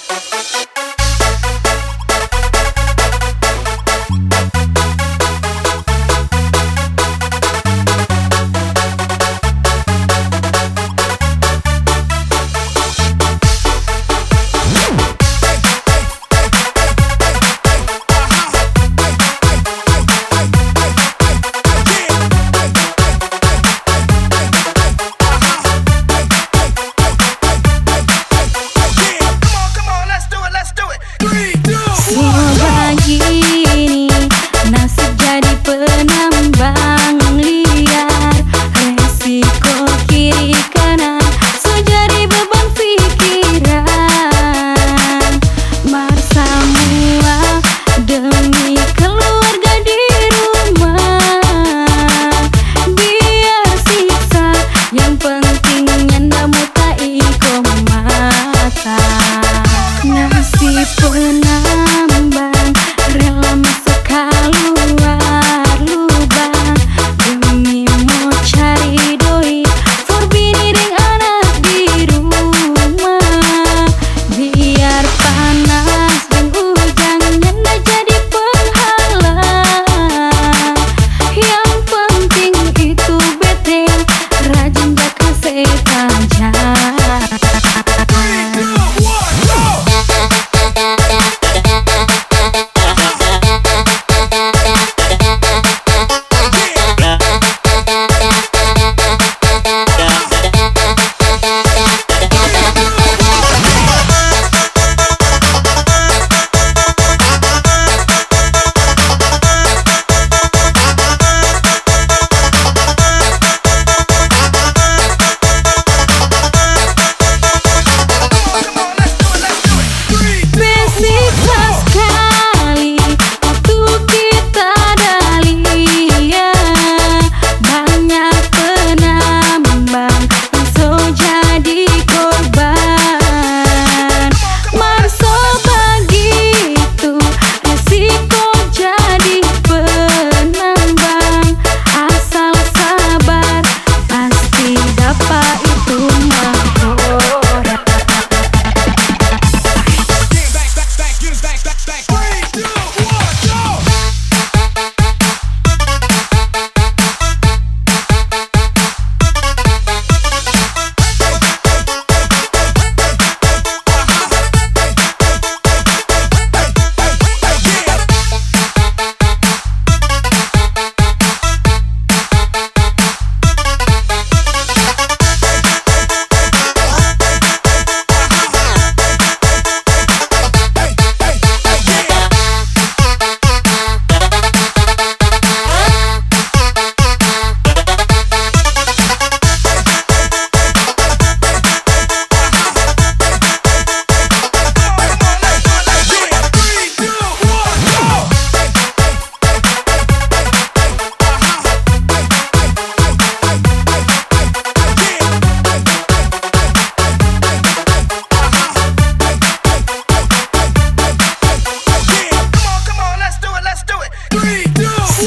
Thank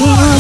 Ooh.